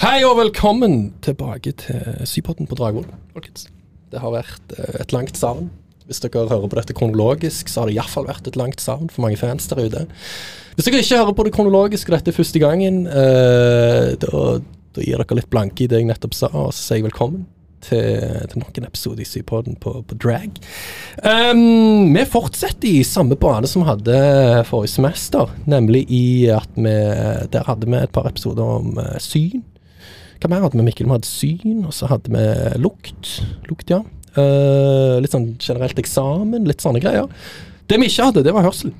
Hei og velkommen tilbake til Sypodden på Dragvoll, folkens. Det har vært eh, et langt savn. Hvis dere hører på dette kronologisk, så har det iallfall vært et langt savn for mange fans der ute. Hvis dere ikke hører på det kronologisk, og dette er første gangen, eh, da, da gir dere litt blanke i det jeg nettopp sa, og så sier jeg velkommen til, til nok en episode i Sypodden på, på drag. Um, vi fortsetter i samme bane som vi hadde forrige semester, nemlig i at vi Der hadde vi et par episoder om uh, syn. Hva mer hadde vi, Mikkel? Vi hadde syn, og så hadde vi lukt. Lukt, ja. Uh, litt sånn generelt eksamen, litt sånne greier. Det vi ikke hadde, det var hørsel.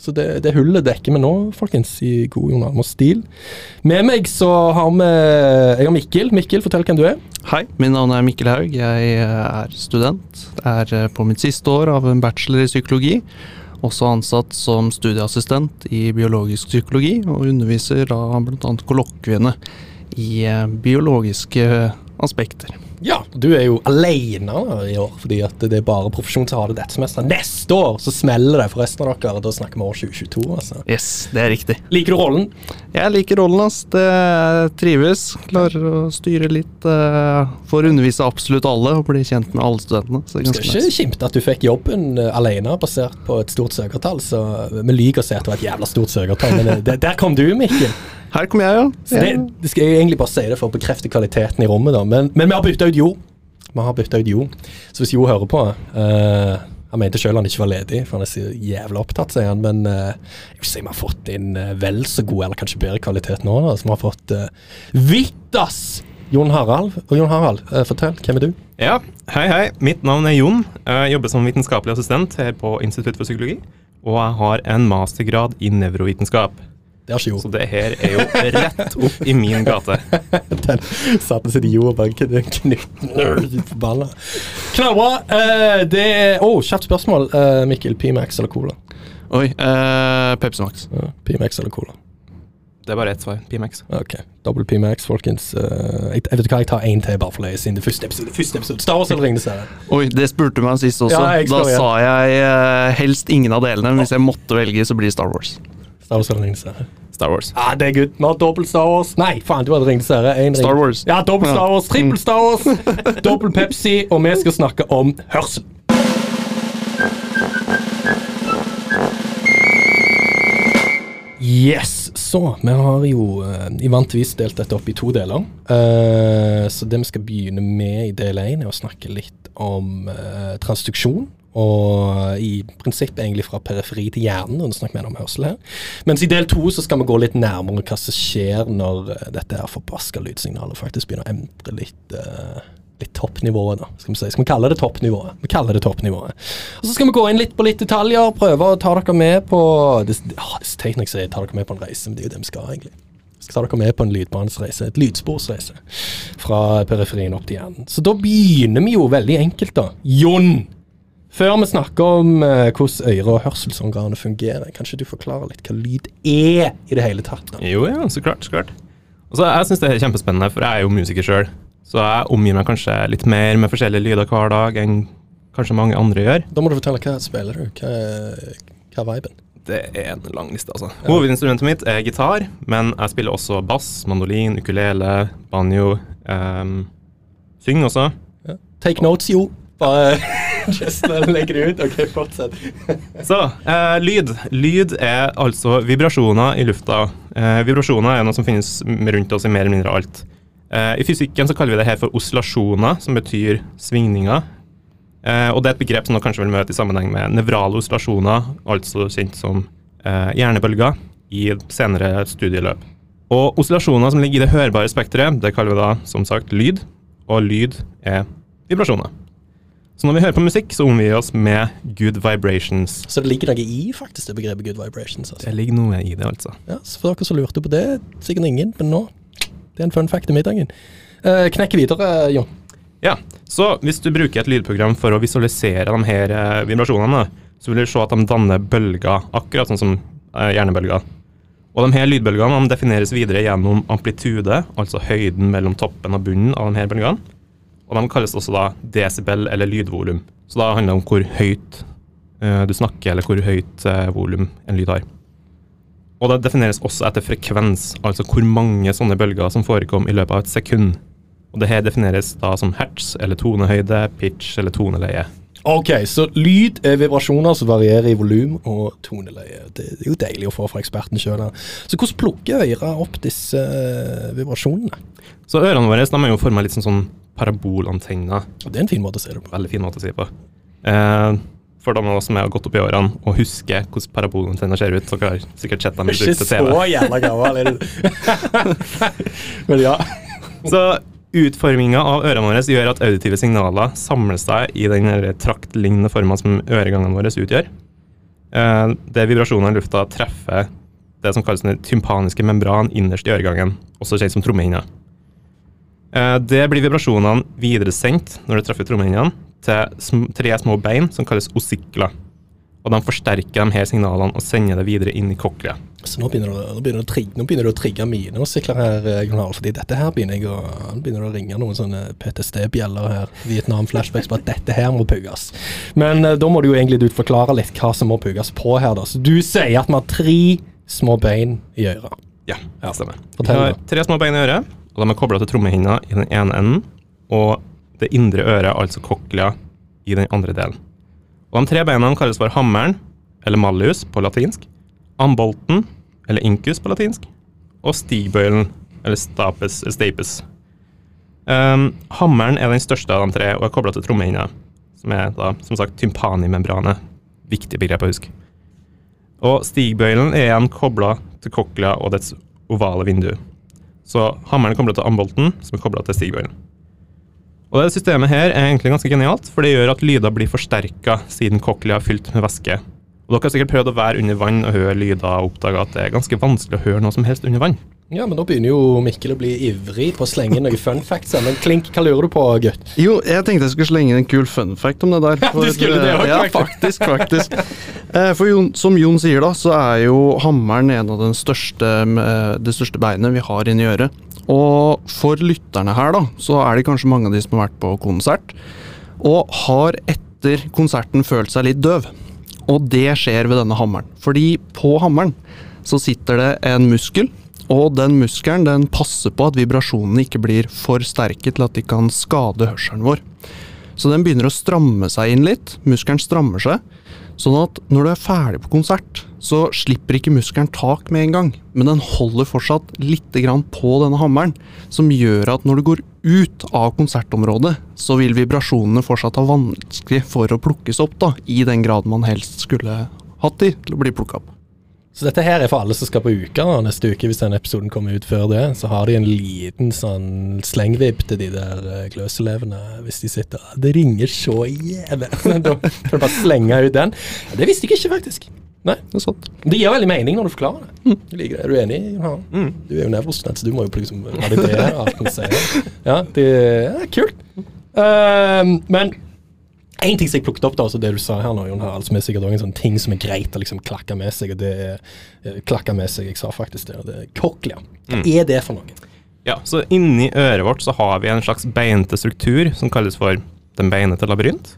Så det, det hullet dekker vi nå, folkens, i god Jon Almaas-stil. Med meg så har vi Jeg har Mikkel. Mikkel, fortell hvem du er. Hei, mitt navn er Mikkel Haug. Jeg er student. Er eh, på mitt siste år av en bachelor i psykologi. Også ansatt som studieassistent i biologisk psykologi, og underviser da bl.a. kollokviene i eh, biologiske aspekter. Ja, du er jo alene i år, fordi det er bare profesjon som har det dette semesteret. Neste år så smeller det for resten av dere, da snakker vi år 2022, altså. Yes, det er riktig. Liker du rollen? Jeg liker rollen, ass. Det trives. Klarer å styre litt. Uh, får undervise absolutt alle og bli kjent med alle studentene. Så Skal ikke kimte at du fikk jobben alene, basert på et stort søkertall, så vi liker å se at det var et jævla stort søkertall, men der kom du, Mikkel. Her kommer jeg, ja. Så det, det skal jeg egentlig bare si det for å bekrefte kvaliteten i rommet, da. Men, men vi har bytta ut Jo. Vi har bytta ut Jo. Så hvis Jo hører på uh, Han mente sjøl han ikke var ledig, for han er så jævla opptatt, sier han. Men uh, jeg vil si vi har fått inn uh, vel så god, eller kanskje bedre kvalitet nå. Da. Så vi har fått uh, Vittas! Jon Harald. Og Jon Harald, fortell, hvem er du? Ja, hei hei. Mitt navn er Jon. Jeg jobber som vitenskapelig assistent her på Institutt for psykologi. Og jeg har en mastergrad i nevrovitenskap. Det har ikke jo. Så det her er jo rett opp i min gate. Den satte seg i jorda bare knytt Forbanna. Knallbra. Uh, det er Å, oh, kjapt spørsmål, uh, Mikkel. Pimax eller Cola? Oi, uh, Pepsi Max. Uh, Pimax eller Cola? Det er bare ett svar. Pimax. Ok, Dobbel Pimax, folkens. Uh, jeg, jeg, vet hva, jeg tar én til, bare for å løye siden det første episode. Første episode. Star Wars eller Ringenes herre? Oi, det spurte du meg sist også. Ja, da sa jeg uh, helst ingen av delene. Men hvis jeg måtte velge, så blir det Star Wars. Star Wars eller Ringenes herre? Star Wars. Ja, det er good. Vi har dobbelt Star Wars. Nei, faen, du hadde Ringenes herre. Star Wars. Ja, dobbelt Star Wars, trippel Star Wars, dobbel Pepsi, og vi skal snakke om hørsel. Yes, så vi har jo uh, i vant vis delt dette opp i to deler. Uh, så det vi skal begynne med i del én, er å snakke litt om uh, transduksjon og i prinsippet egentlig fra periferi til hjernen. og snakker vi om hørsel her. Mens i del to så skal vi gå litt nærmere hva som skjer når uh, dette her forbaska lydsignalet faktisk begynner å endre litt uh, litt toppnivået, da. Skal vi, si. skal vi kalle det toppnivået? Vi kaller det toppnivået. Og Så skal vi gå inn litt på litt detaljer, prøve å ta dere med på Det, ah, det er når jeg sier ta dere med på en reise, men det er jo det vi skal, egentlig. Skal ta dere med på en lydbanesreise, et lydsporsreise, fra periferien opp til hjernen. Så da begynner vi jo veldig enkelt, da. Jon! Før vi snakker om uh, hvordan øyre- og hørselsorganet fungerer, kan ikke du forklare litt hva lyd er i det hele tatt? da? Jo, ja, så klart. så klart. Altså, jeg syns det er kjempespennende, for jeg er jo musiker sjøl. Så jeg omgir meg kanskje litt mer med forskjellige lyder hver dag enn kanskje mange andre gjør. Da må du fortelle hva spiller du? Hva, hva er viben? Det er en lang liste, altså. Ja. Hovedinstrumentet mitt er gitar, men jeg spiller også bass, mandolin, ukulele, banjo. Um, synger også. Ja. Take notes, jo. Bare Legger ut. Ok, fortsett. Så, eh, lyd. Lyd er altså vibrasjoner i lufta. Eh, vibrasjoner er noe som finnes rundt oss i mer eller mindre alt. Eh, I fysikken så kaller vi det her for oscillasjoner, som betyr svingninger. Eh, og det er et begrep som dere kanskje vil møte i sammenheng med nevrale oscillasjoner, altså kjent som eh, hjernebølger, i senere studieløp. Og oscillasjoner som ligger i det hørbare spekteret, det kaller vi da som sagt lyd. Og lyd er vibrasjoner. Så når vi hører på musikk, så omgir vi oss med good vibrations. Så det ligger noe i faktisk det begrepet good vibrations? Altså. Det ligger noe i det, altså. Ja, Så for dere som lurte på det, sikkert ingen, men nå Det er en fun fact i middagen. Eh, knekk videre, Jon. Ja, så hvis du bruker et lydprogram for å visualisere de her eh, vibrasjonene, så vil du se at de danner bølger, akkurat sånn som eh, hjernebølger. Og de her lydbølgene de defineres videre gjennom amplitude, altså høyden mellom toppen og bunnen av de her bølgene. Og de kalles også da desibel eller lydvolum. Så da handler det om hvor høyt uh, du snakker, eller hvor høyt uh, volum en lyd har. Og det defineres også etter frekvens, altså hvor mange sånne bølger som forekom i løpet av et sekund. Og det her defineres da som hertz, eller tonehøyde, pitch eller toneleie. Ok, så lyd er vibrasjoner som varierer i volum og toneleie. Det er jo deilig å få fra eksperten sjøl. Så hvordan plukker øra opp disse eh, vibrasjonene? Så ørene våre de er jo forma litt som sånn parabolantenner. Det er en fin måte å se det på. Veldig fin måte å si det på. Eh, for de av oss som har gått opp i årene og husker hvordan parabolantenner ser ut, dere har sikkert sett dem i Ikke bruk til TV. så jævla gammel? Men ja. Så utforminga av ørene våre gjør at auditive signaler samler seg i den traktlignende forma som øregangene våre utgjør. Eh, det vibrasjonene i lufta treffer det som kalles den tympaniske membran innerst i øregangen, også kjent som trommehinna. Eh, det blir vibrasjonene videresendt når det treffer trommehinnene, til tre små bein som kalles osikler. Og de forsterker de her signalene og sender det videre inn i cochlea. Så nå begynner, du, nå, begynner trigge, nå begynner du å trigge mine musikler her, Gunnar, Fordi dette her begynner jeg å, begynner å ringe noen sånne PTSD-bjeller her. Vietnam-flashbacks på at dette her må pugges. Men eh, da må du jo egentlig forklare litt hva som må pugges på her, da. Så du sier at vi har tre små bein i øret. Ja, det stemmer. Vi har tre små bein i øret, og de er kobla til trommehinna i den ene enden, og det indre øret, altså cochlea, i den andre delen. Og De tre beina kalles for hammeren, eller malleus på latinsk, ambolten, eller incus på latinsk, og stigbøylen, eller stapes, stapes. Um, hammeren er den største av de tre og er kobla til trommehinna, som er da, som sagt tympanimembranet. Viktig begrep å huske. Og stigbøylen er igjen kobla til cochlea og dets ovale vindu. Så hammeren er kobla til ambolten, som er kobla til stigbøylen. Og det systemet her er egentlig ganske genialt, for det gjør at lyder blir forsterka siden cochlea er fylt med væske. Og dere har sikkert prøvd å være under vann og høre lyder og oppdage at det er ganske vanskelig å høre noe som helst under vann. Ja, men da begynner jo Mikkel å bli ivrig på å slenge inn noen fun facts. her. Men Klink, hva lurer du på, gutt? Jo, jeg tenkte jeg skulle slenge inn en kul fun fact om det der. Ja, du skulle det også, Ja, faktisk, faktisk. Eh, For Jon, som Jon sier da, så er jo hammeren en av den største, eh, det største beinet vi har inni øret. Og for lytterne her da, så er det kanskje mange av de som har vært på konsert, og har etter konserten følt seg litt døv. Og det skjer ved denne hammeren. Fordi på hammeren så sitter det en muskel, og den muskelen den passer på at vibrasjonene ikke blir for sterke til at de kan skade hørselen vår. Så den begynner å stramme seg inn litt. Muskelen strammer seg. Sånn at når du er ferdig på konsert, så slipper ikke muskelen tak med en gang. Men den holder fortsatt litt på denne hammeren, som gjør at når du går ut av konsertområdet, så vil vibrasjonene fortsatt ha vanskelig for å plukkes opp, da, i den grad man helst skulle hatt de til å bli plukka opp. Så dette her er for alle som skal på Uka nå, neste uke, hvis denne episoden kommer ut før det. Så har de en liten sånn slengvibb til de der kløselevene gløselevene hvis de sitter Det ringer så jævlig. da kan du bare slenge ut den. Det visste jeg ikke, faktisk. Nei, Det er sant. Det gir veldig mening når du forklarer det. Jeg liker det. Er du enig? Ja. Mm. Du er jo nevrostudent, så du må jo liksom validere alt han sier. Ja, det er kult. Uh, men en ting som jeg plukket opp, da, altså det du sa her nå, Jon Harald, som er sikkert også en sånn ting som er greit å liksom klakke med seg, og det er eh, klakke med seg, jeg sa faktisk det, og det er cochlea. Hva Mm. er det for noe? Ja, så inni øret vårt så har vi en slags beinte struktur som kalles for den beinete labyrint.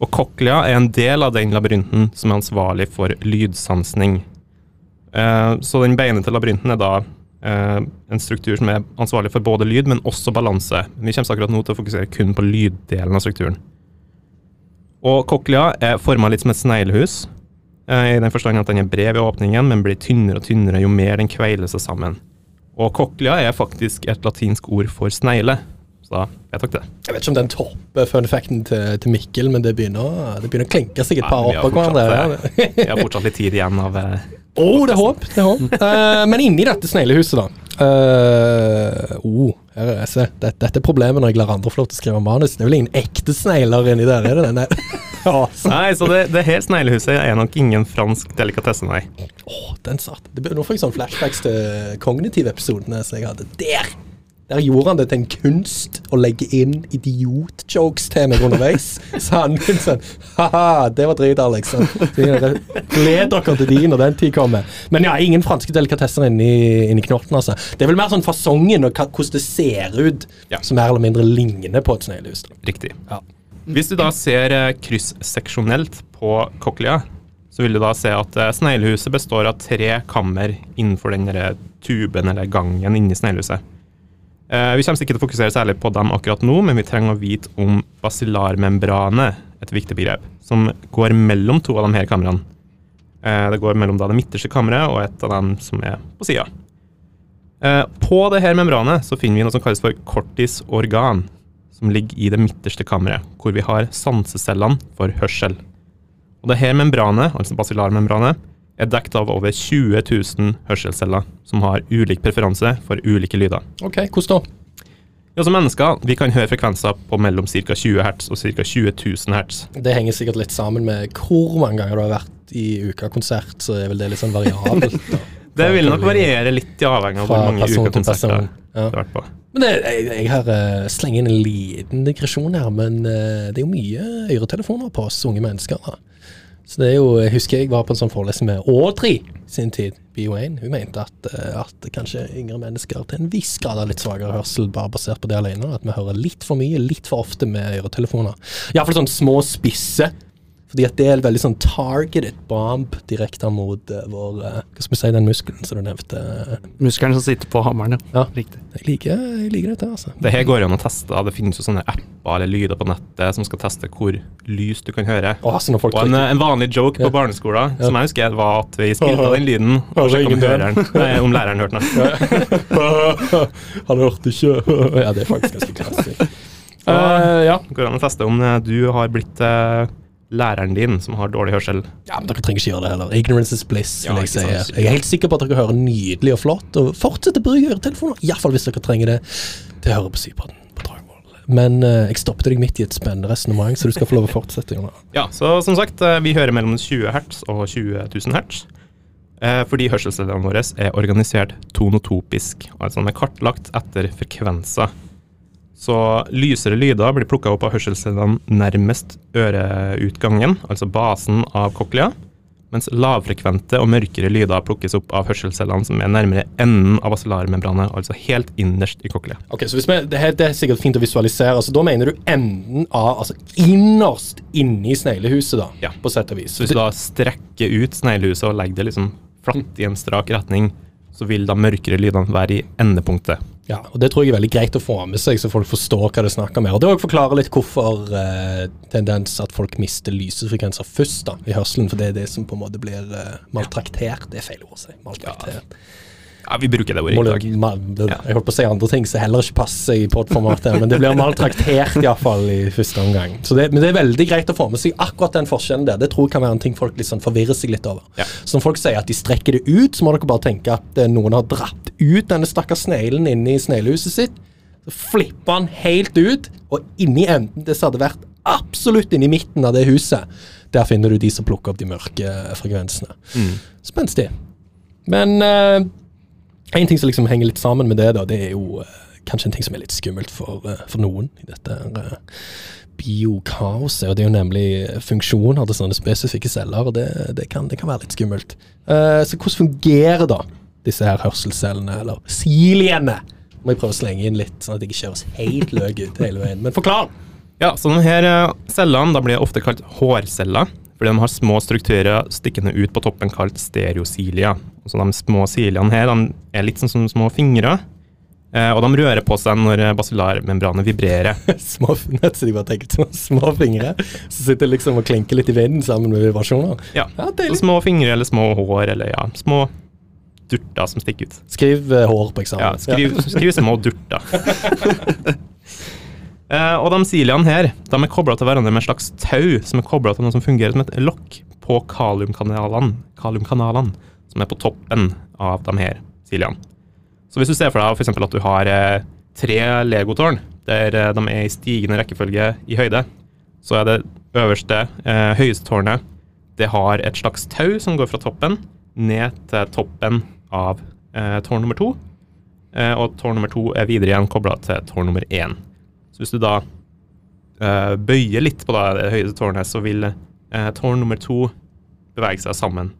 Og cochlea er en del av den labyrinten som er ansvarlig for lydsansning. Eh, så den beinete labyrinten er da eh, en struktur som er ansvarlig for både lyd, men også balanse. Vi kommer akkurat nå til å fokusere kun på lyddelen av strukturen. Og cochlea er forma litt som et sneglehus, eh, i den forstand at den er bred ved åpningen, men blir tynnere og tynnere jo mer den kveiler seg sammen. Og cochlea er faktisk et latinsk ord for snegle. Så jeg tok det. Jeg vet ikke om den topper fun facten til, til Mikkel, men det begynner, det begynner å klinke seg et par opp oppå hverandre. Vi har fortsatt litt tid igjen av Å, oh, det er håp! Det er håp. uh, men inni dette sneglehuset, da eh, oh, her er jeg. Dette, dette er problemet når jeg lar andre få lov til å skrive manus. Det er vel ingen ekte snegler inni der, er det det? Nei. Ja, så- Nei, så det, det her sneglehuset er nok ingen fransk delikatesse, nei. Åh, den satt. Det, nå får jeg sånn flashbacks til kognitive-episodene som jeg hadde. Der! Der gjorde han det til en kunst å legge inn idiot-jokes til meg underveis. Så han kunne sånn Ha-ha, det var drit, Alex. Gled dere til de når den tid kommer. Men ja, ingen franske delikatesser inni, inni knorten, altså. Det er vel mer sånn fasongen og hvordan det ser ut, Ja. som mer eller mindre ligner på et sneglehus. Riktig. Ja. Hvis du da ser eh, krysseksjonelt på cochlea, så så vil du da se at eh, sneglehuset består av tre kammer innenfor den tuben eller gangen inni sneglehuset. Eh, vi kommer ikke til å fokusere særlig på dem akkurat nå, men vi trenger å vite om basillarmembranet, et viktig begrep, som går mellom to av de her kamrene. Eh, det går mellom det midterste kammeret og et av dem som er på sida. Eh, på det her membranet så finner vi noe som kalles for kortisorgan, som ligger i det midterste kammeret, hvor vi har sansecellene for hørsel. Og det her membranet, altså basillarmembranet, er dekket av over 20 000 hørselsceller som har ulik preferanse for ulike lyder. Ok, hvordan da? Ja, som mennesker vi kan høre frekvenser på mellom ca. 20 hertz og ca. 20 000 hertz. Det henger sikkert litt sammen med hvor mange ganger du har vært i ukakonsert, så er vel det litt sånn variabelt. da. Det vil nok variere litt i avhengig av hvor mange ukekonserter person. du har vært på. Men det, jeg, jeg har uh, slenger inn en liten digresjon her, men uh, det er jo mye øretelefoner på oss unge mennesker. da. Så det er jo, Jeg husker jeg var på en sånn forelesning med Audrey sin tid, BO1. Hun mente at, eh, at kanskje yngre mennesker til en viss grad har litt svakere hørsel bare basert på det alene. At vi hører litt for mye, litt for ofte med øretelefoner. Iallfall sånn små spisse. Fordi at det er en veldig sånn targeted bomb direkte mot uh, vår uh, Hva skal vi si, den muskelen som du nevnte. Muskelen som sitter på hammeren, ja. Ja. Riktig. Jeg liker, jeg liker dette, altså. Det her går an å teste. Det finnes jo sånne apper eller lyder på nettet som skal teste hvor lyst du kan høre. Å, altså når folk Og en, en vanlig joke Ja. på barneskolen Ja. som jeg husker, var at vi spilte den lyden og sjekka om, høreren, nei, om læreren hørte den. Han hørte ikke Ja, det er faktisk ganske klassisk. Uh, ja. Går an å teste om eh, du har blitt eh, læreren din som har dårlig hørsel. ja, men dere trenger ikke gjøre det heller. Ignorance is bliss, Ja, jeg sant. Jeg er helt sikker på at dere hører nydelig og flott, og fortsett å bruke øretelefoner. Iallfall hvis dere trenger det til å høre på Sypodden. Men uh, jeg stoppet deg midt i et spennende resonnement, så du skal få lov å fortsette. Jonas. Ja, så som sagt, eh, vi hører mellom 20 hertz og 20 000 hertz. Eh, fordi hørselscellene våre er organisert tonotopisk, altså de er kartlagt etter frekvenser. Så lysere lyder blir plukka opp av hørselscellene nærmest øreutgangen, altså basen av cochlea, mens lavfrekvente og mørkere lyder plukkes opp av hørselscellene som er nærmere enden av basillarmembranet, altså helt innerst i cochlea. Ok, så hvis vi, det, her, det er sikkert fint å visualisere. så Da mener du enden av Altså innerst inni sneglehuset, da, Ja. på sett og vis. Så hvis du da strekker ut sneglehuset og legger det liksom flatt i en strak retning, så vil da mørkere lydene være i endepunktet. Ja, og Det tror jeg er veldig greit å få med seg, så folk forstår hva det snakker om. Og Det også forklarer litt hvorfor eh, tendens at folk mister lysefrekvenser først da, i hørselen. For det er det som på en måte blir eh, maltraktert. Det er feil ord å si. Maltraktert. Ja, vi bruker det ordet i dag. Ja. Jeg holdt på å si andre ting som heller ikke passer i podformatet, men det blir maltraktert iallfall i første omgang. Så det, men det er veldig greit å få med seg akkurat den forskjellen der. Det tror jeg kan være en ting folk liksom forvirrer seg litt over. Ja. Så når folk sier at de strekker det ut, så må dere bare tenke at eh, noen har dratt ut denne stakkars sneglen inne i sneglehuset sitt. Så flipper han helt ut, og inni enden det som hadde vært absolutt inni midten av det huset, der finner du de som plukker opp de mørke eh, frekvensene. Mm. Spenstig. Men eh, en ting som liksom henger litt sammen med det, da, det er jo uh, kanskje en ting som er litt skummelt for, uh, for noen i dette uh, biokaoset. Og det er jo nemlig funksjoner til sånne spesifikke celler, og det, det, kan, det kan være litt skummelt. Så hvordan fungerer da disse her hørselscellene, eller siliene? Må jeg prøve å slenge inn litt, sånn at jeg ikke kjøres helt løk ut hele veien. Men forklar! Ja, så de her eh, cellene da blir ofte kalt hårceller, fordi de har små strukturer stikkende ut på toppen kalt stereosilia. Så de små siliene her de er litt sånn som små fingre, eh, og de rører på seg når eh, basillarmembranet vibrerer. Små de bare tenker sånn små fingre som sitter liksom og klinker litt i vinden sammen med vibrasjoner. Ja, Ja, så små fingre eller små hår, eller ja, små durter som stikker ut. Skriv uh, hår på eksamen. Ja, skriv, skriv små durter. Eh, og de siliene her de er kobla til hverandre med et slags tau som er kobla til noe som fungerer som et lokk på kaliumkanalene, kaliumkanalene som er på toppen av de her siliene. Så hvis du ser for deg eksempel at du har eh, tre legotårn der eh, de er i stigende rekkefølge i høyde, så er det øverste, eh, høyeste tårnet det har et slags tau som går fra toppen ned til toppen av eh, tårn nummer to. Eh, og tårn nummer to er videre igjen kobla til tårn nummer én. Så hvis du da uh, bøyer litt på da, det høye tårnet, så vil uh, tårn nummer to bevege seg sammen,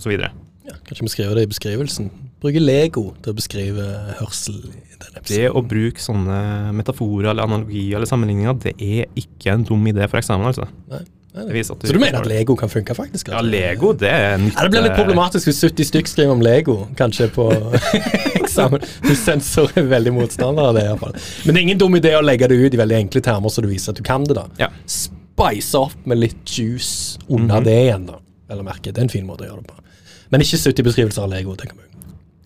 osv. Ja, kanskje vi skriver det i beskrivelsen. Bruke Lego til å beskrive hørsel i denne Det å bruke sånne metaforer eller analogier eller sammenligninger, det er ikke en dum idé for eksamen, altså. Nei. Så du mener at Lego kan funke, faktisk? Ja? Lego, det er nytt. Ja, det blir litt problematisk hvis 70 stykk skriver om Lego, kanskje på eksamen. Hvis sensor er veldig motstander av det, iallfall. Men det er ingen dum idé å legge det ut i veldig enkle termer, så du viser at du kan det, da. Ja. Spice opp med litt juice under Mhm. det igjen, da. Å merke. Det er en fin måte å gjøre det på. Men ikke 70 beskrivelser av Lego. tenker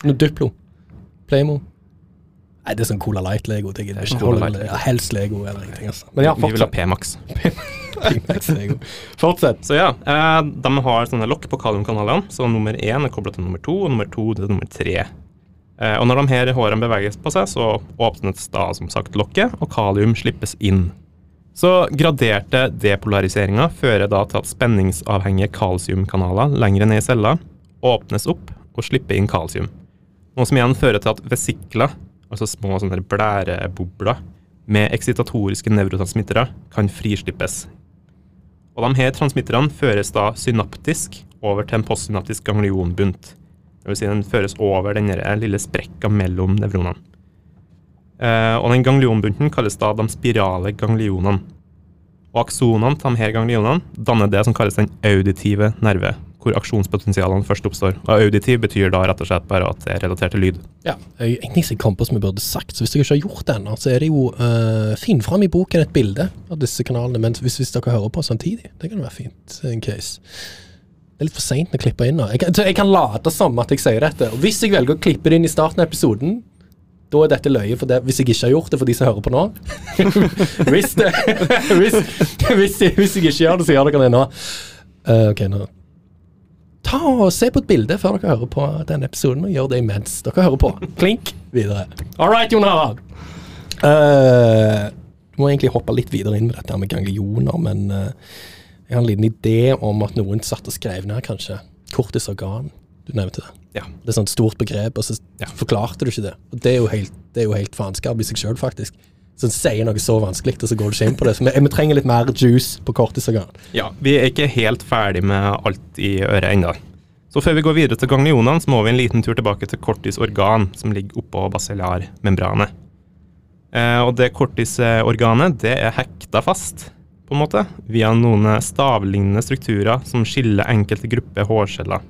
Noe Duplo. Playmo. Nei, det er sånn Cola Light-Lego. Jeg. Ja, helst Lego eller ingenting, altså. Men ja, Vi vil ha fortsett. P-Max. Fortsett. Så ja, eh, de har sånne lokk på kaliumkanalene. Så nummer én er kobla til nummer to, og nummer to til nummer tre. Eh, og når de her hårene beveges på seg, så åpnes da som sagt lokket, og kalium slippes inn. Så graderte depolariseringer fører da til at spenningsavhengige kalsiumkanaler lengre ned i cella åpnes opp og slipper inn kalsium. Noe som igjen fører til at vesikler, altså små sånne blærebobler, med eksitatoriske nevrotransmittere kan frislippes. Og de her transmitterne føres da synaptisk over til en postsynaptisk ganglionbunt. Vil si den føres over den lille sprekka mellom nevronene. Eh, og den ganglionbunten kalles da de spirale ganglionene. Og aksonene til de her ganglionene danner det som kalles den auditive nerve, hvor aksjonspotensialene først oppstår. Og auditiv betyr da rett og slett bare at det er relatert til lyd. Ja, som jeg kom på som jeg burde sagt, så hvis dere ikke har gjort det ennå, så er det jo uh, Finn fram i boken et bilde av disse kanalene, men hvis, hvis dere hører på samtidig, det kan være fint. In case. Det er litt for seint å klippe inn nå. Jeg jeg kan late som at jeg sier dette. Og hvis jeg velger å klippe det inn i starten av episoden, da er dette løye for det, hvis jeg ikke har gjort det for de som hører på nå. hvis, det, hvis, hvis, hvis jeg ikke gjør det, så gjør dere det nå. Uh, ok, nå Ta og Se på et bilde før dere hører på denne episoden, og gjør det imens dere hører på. Klink videre. All right, Jon Harald. Eh, Du må egentlig hoppe litt videre inn med dette med ganglioner, men uh, jeg har en liten idé om at noen satt og skrev ned, kanskje. Kortisorgan. Du nevnte det. Ja. Det er sånn stort begrep, og så Ja. forklarte du ikke det. Og Det er jo helt, det er jo helt faenskap i seg sjøl, faktisk. Som sier noe så vanskelig, og så går du ikke inn på det. Så vi, vi trenger litt mer juice på kortisorgan. Ja, vi er ikke helt ferdig med alt i øret ennå. Så før vi går videre til ganglionene, så må vi en liten tur tilbake til kortisorgan, som ligger oppå basillarmembranet. Eh, og det kortisorganet, det er hekta fast, på en måte, via noen stavlignende strukturer som skiller enkelte grupper hårceller.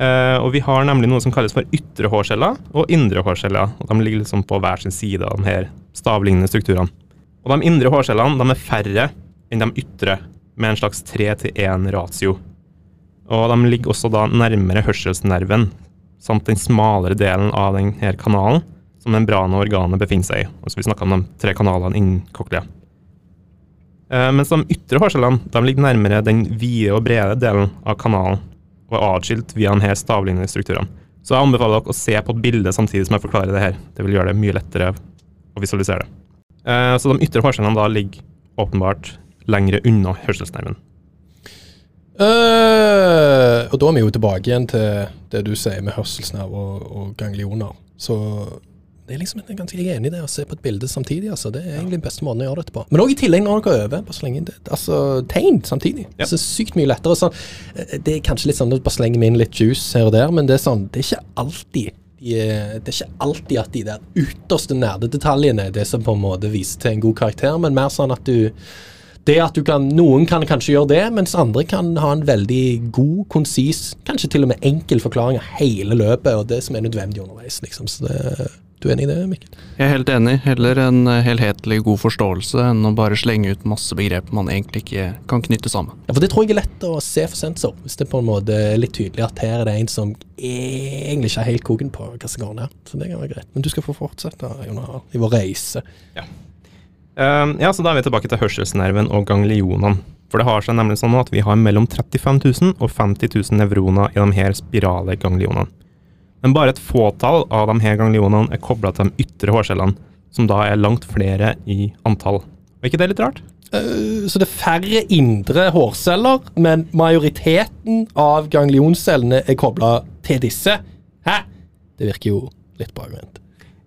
Eh, og vi har nemlig noe som kalles for ytre hårceller og indre hårceller. og De ligger liksom på hver sin side av de her stavlignende strukturene. Og De indre hårcellene er færre enn de ytre, med en slags 3 til 1 ratio. Og de ligger også da nærmere hørselsnerven, samt den smalere delen av denne kanalen som membranen og organet befinner seg i. Altså Vi snakker om de tre kanalene innen cochlea. Uh, mens de ytre hårcellene ligger nærmere den vide og brede delen av kanalen, og er atskilt via denne stavlignende strukturene. Så jeg anbefaler dere å se på et bilde samtidig som jeg forklarer det her. Det vil gjøre det mye lettere å visualisere det. Eh, Så de ytre hårcellene da ligger åpenbart lengre unna hørselsnerven. Uh, og da er vi jo tilbake igjen til det du sier med hørselsnerv og, og ganglioner. Så det er liksom er ganske enig i det, å se på et bilde samtidig. altså. Det er egentlig den beste måten å gjøre dette på. Men òg i tillegg når dere øver. bare slenge det, altså tegn samtidig. Ja. Altså, sykt mye lettere. Sånn, eh, det er kanskje litt sånn at bare slenger vi inn litt juice her og der, men det er sånn, det er ikke alltid er- det er ikke alltid at de der ytterste nerdedetaljene er det som på en måte viser til en god karakter, men mer sånn at du det at du kan, Noen kan kanskje gjøre det, mens andre kan ha en veldig god, konsis, kanskje til og med enkel forklaring av hele løpet, og det som er nødvendig underveis. liksom. Så det, Du er enig i det, Mikkel? Jeg er helt enig. Heller en eh, helhetlig god forståelse enn å bare slenge ut masse begrep man egentlig ikke kan knytte sammen. Ja, for Det tror jeg er lett å se for sensor, hvis det på en måte er litt tydelig at her er det en som egentlig ikke er helt koken på hva som går ned. Så det kan være greit. Men du skal få fortsette, Jon i vår reise. Eh, ja, så Da er vi tilbake til hørselsnerven og ganglionene. For det har seg nemlig sånn at vi har mellom 35 000 og 50 000 nevroner i de her spirale ganglionene. Men bare et fåtall av de her ganglionene er kobla til de ytre hårcellene, som da er langt flere i antall. Er ikke det litt rart? Eh, Så det er færre indre hårceller, men majoriteten av ganglioncellene er kobla til disse. Hæ? Det virker jo litt bakvendt.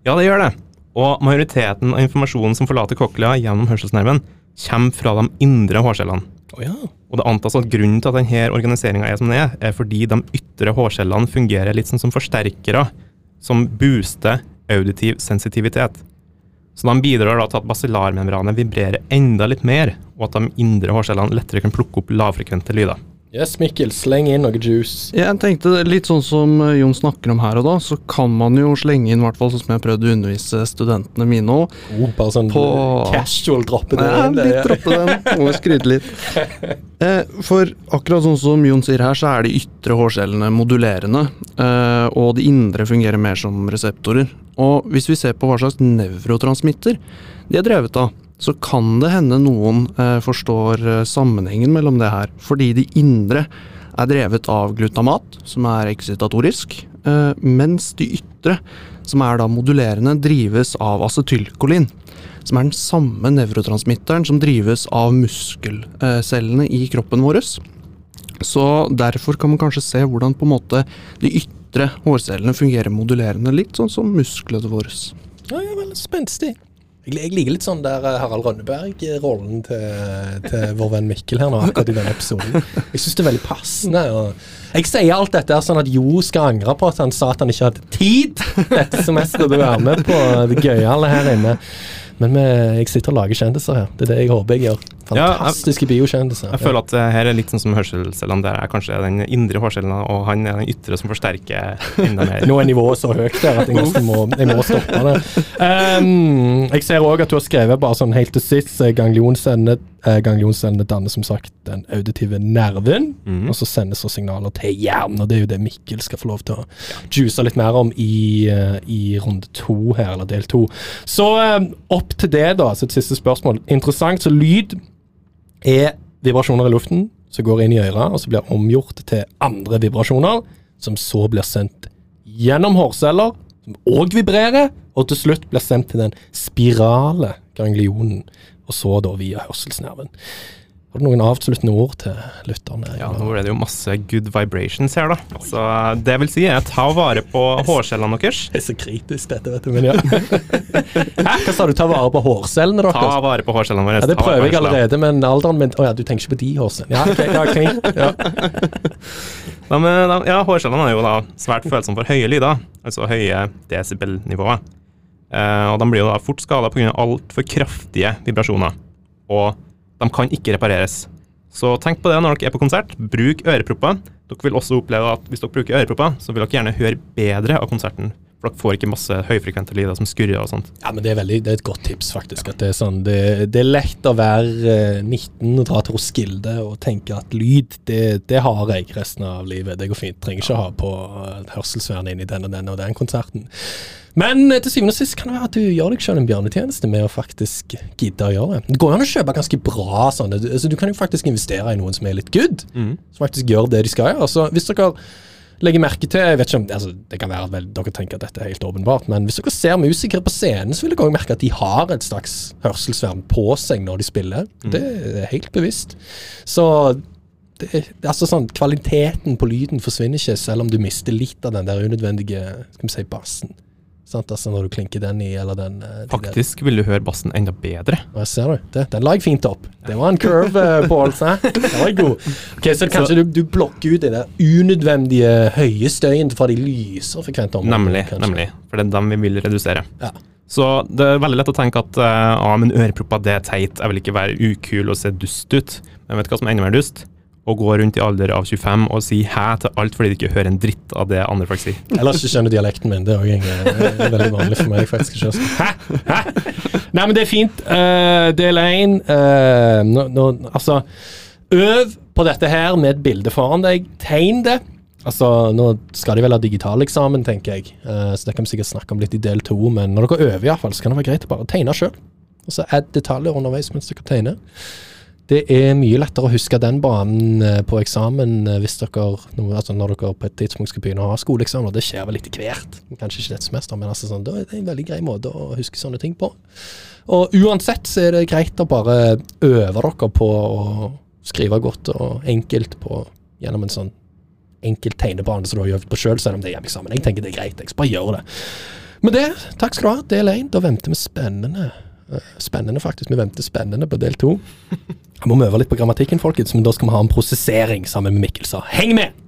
Ja, det gjør det. Og majoriteten av informasjonen som forlater cochlea gjennom hørselsnerven, kommer fra de indre hårcellene. Å ja. Og det antas at grunnen til at denne organiseringa er som den er, er fordi de ytre hårcellene fungerer litt sånn som forsterkere, som booster auditiv sensitivitet. Så de bidrar da til at basillarmembranet vibrerer enda litt mer, og at de indre hårcellene lettere kan plukke opp lavfrekvente lyder. Yes, Mikkel, sleng inn noe juice. Jeg tenkte litt sånn som eh, Jon snakker om her og da, så kan man jo slenge inn, i hvert fall sånn som jeg har prøvd å undervise studentene mine òg. Oh, bare sånn På- casual droppe det Ja, inn. det- litt droppe den. Må skryte litt. Eh, for akkurat sånn som Jon sier her, så er de ytre hårcellene modulerende, eh, og de indre fungerer mer som reseptorer. Og hvis vi ser på hva slags nevrotransmitter de er drevet av, så kan det hende noen eh, forstår eh, sammenhengen mellom det her, fordi de indre er drevet av glutamat, som er excitatorisk, eh, mens de ytre, som er da modulerende, drives av acetylkolin som er den samme nevrotransmitteren som drives av muskelcellene i kroppen vår. Så derfor kan man kanskje se hvordan på en måte de ytre hårcellene fungerer modulerende, litt sånn som musklene våre. Ja, ja vel, spenstig. Jeg, liker litt sånn der eh, Harald Rønneberg-rollen til, til vår venn Mikkel her nå, akkurat i denne episoden. Jeg syns det er veldig passende. Jeg sier alt dette sånn at Jo skal angre på at han sa at han ikke hadde tid dette semesteret til å være med på det gøyale her inne. Men jeg sitter og lager kjendiser her. Det er det jeg håper jeg gjør. Ja, jeg- Fantastiske biokjendiser. Jeg føler at her er litt sånn som hørselscellene. Der er kanskje den indre hårcellen, og han er den ytre som forsterker enda mer. Nå er nivået så høyt der at jeg nesten må, jeg må stoppe det. Um, jeg ser òg at du har skrevet bare sånn helt til sist eh, eh, danner som sagt den auditive nerven, mm. og så sendes så signaler til hjernen. Og det er jo det Mikkel skal få lov til å juice litt mer om i, eh, i runde to her, eller del to. Så eh, opp til det, da. Så et siste spørsmål. Interessant. Så lyd er vibrasjoner i luften som går inn i øret, og så blir omgjort til andre vibrasjoner, som så blir sendt gjennom hårceller, som òg vibrerer, og til slutt blir sendt til den spirale ganglionen, og så da via hørselsnerven. Har du noen avsluttende ord til lytterne? Ja, nå ble det jo masse good vibrations her, da. Så det vil si er ta vare på hårcellene deres. Det er så kritisk, dette, vet du. Men ja. Hæ, hva sa du? Ta vare på hårcellene Ta vare på hårcellene våre. Ja, det prøver jeg allerede, men alderen min Å ja, du tenker ikke på de hårcellene? Ja, okay, ja, okay. Ja. Ja, hårcellene er jo da svært følsomme for høye lyder, altså høye desibelnivåer. Eh, og de blir jo da fort skada pga. altfor kraftige vibrasjoner. Og de kan ikke repareres. Så tenk på det når dere er på konsert. Bruk ørepropper. Dere vil også oppleve at hvis dere bruker ørepropper, så vil dere gjerne høre bedre av konserten. For dere får ikke masse høyfrekvente lyder som skurrer og sånt. Ja, men det er, veldig, det er et godt tips, faktisk. At det, er sånn, det, det er lett å være eh, 19 og dra til Roskilde og tenke at lyd, det, har jeg resten av livet. Det går fint. Trenger ikke å ha på uh, hørselsvern inn i den og den og den konserten. Men eh, til syvende og sist kan det være at du gjør deg selv en bjørnetjeneste med å faktisk gidde å gjøre det. Det går jo an å kjøpe ganske bra sånne. Du, altså, du kan jo faktisk investere i noen som er litt good, som faktisk gjør det de skal gjøre. Så hvis dere legger merke til jeg vet ikke om, altså Det kan være at vel, dere tenker at dette er helt åpenbart, men hvis dere ser musikere på scenen, så vil dere også merke at de har et slags hørselsvern på seg når de spiller. Det er helt bevisst. Så det, altså sånn, Kvaliteten på lyden forsvinner ikke, selv om du mister litt av den der unødvendige skal vi si, bassen. Sant? Altså Når du klinker den i, eller den eh, de Faktisk vil du høre bassen enda bedre. ja, ser du. Det, den la jeg fint opp. Det var en curve, uh, Pål. Den var god. Ok, Så kanskje du, du blokker ut den der unødvendige høye støyen fra de lysere frekvente områdene. Nemlig. nemlig. For det er dem vi vil redusere. Ja. Så det er veldig lett å tenke at uh, ah, men ørepropper det er teit, jeg vil ikke være ukul og se dust ut. Men vet du hva som er enda mer dust? Å gå rundt i alder av 25 og si hæ til alt fordi de ikke hører en dritt av det andre folk sier. Ellers ikke skjønner dialekten min. Det er også veldig vanlig for meg. faktisk ikke. Hæ? Hæ? Nei, men det er fint. Uh, del én uh, no, no, Altså, øv på dette her med et bilde foran deg. Tegn det. Altså, Nå skal de vel ha digitaleksamen, tenker jeg, uh, så det kan vi sikkert snakke om litt i del to. Men når dere øver, i hvert fall, så kan det være greit å bare tegne sjøl. Og så add detaljer underveis mens dere tegner. Det er mye lettere å huske den banen eh, på eksamen eh, hvis dere, altså når dere på et tidspunkt skal begynne å ha skoleeksamen. Det skjer vel etter hvert. Kanskje ikke dette semesteret, men altså sånn, det er en veldig grei måte å huske sånne ting på. Og uansett så er det greit å bare øve dere på å skrive godt og enkelt på, gjennom en sånn enkelt tegnebane som du har øvd på sjøl, selv om det er hjemmeeksamen. Jeg tenker det er greit. Jeg skal bare gjøre det. Med det, takk skal du ha. Del én. Da venter vi spennende. Spennende, faktisk. Vi venter spennende på del to. Må vi øve litt på grammatikken, folkens, men da skal vi ha en prosessering sammen med Mikkel, så heng med!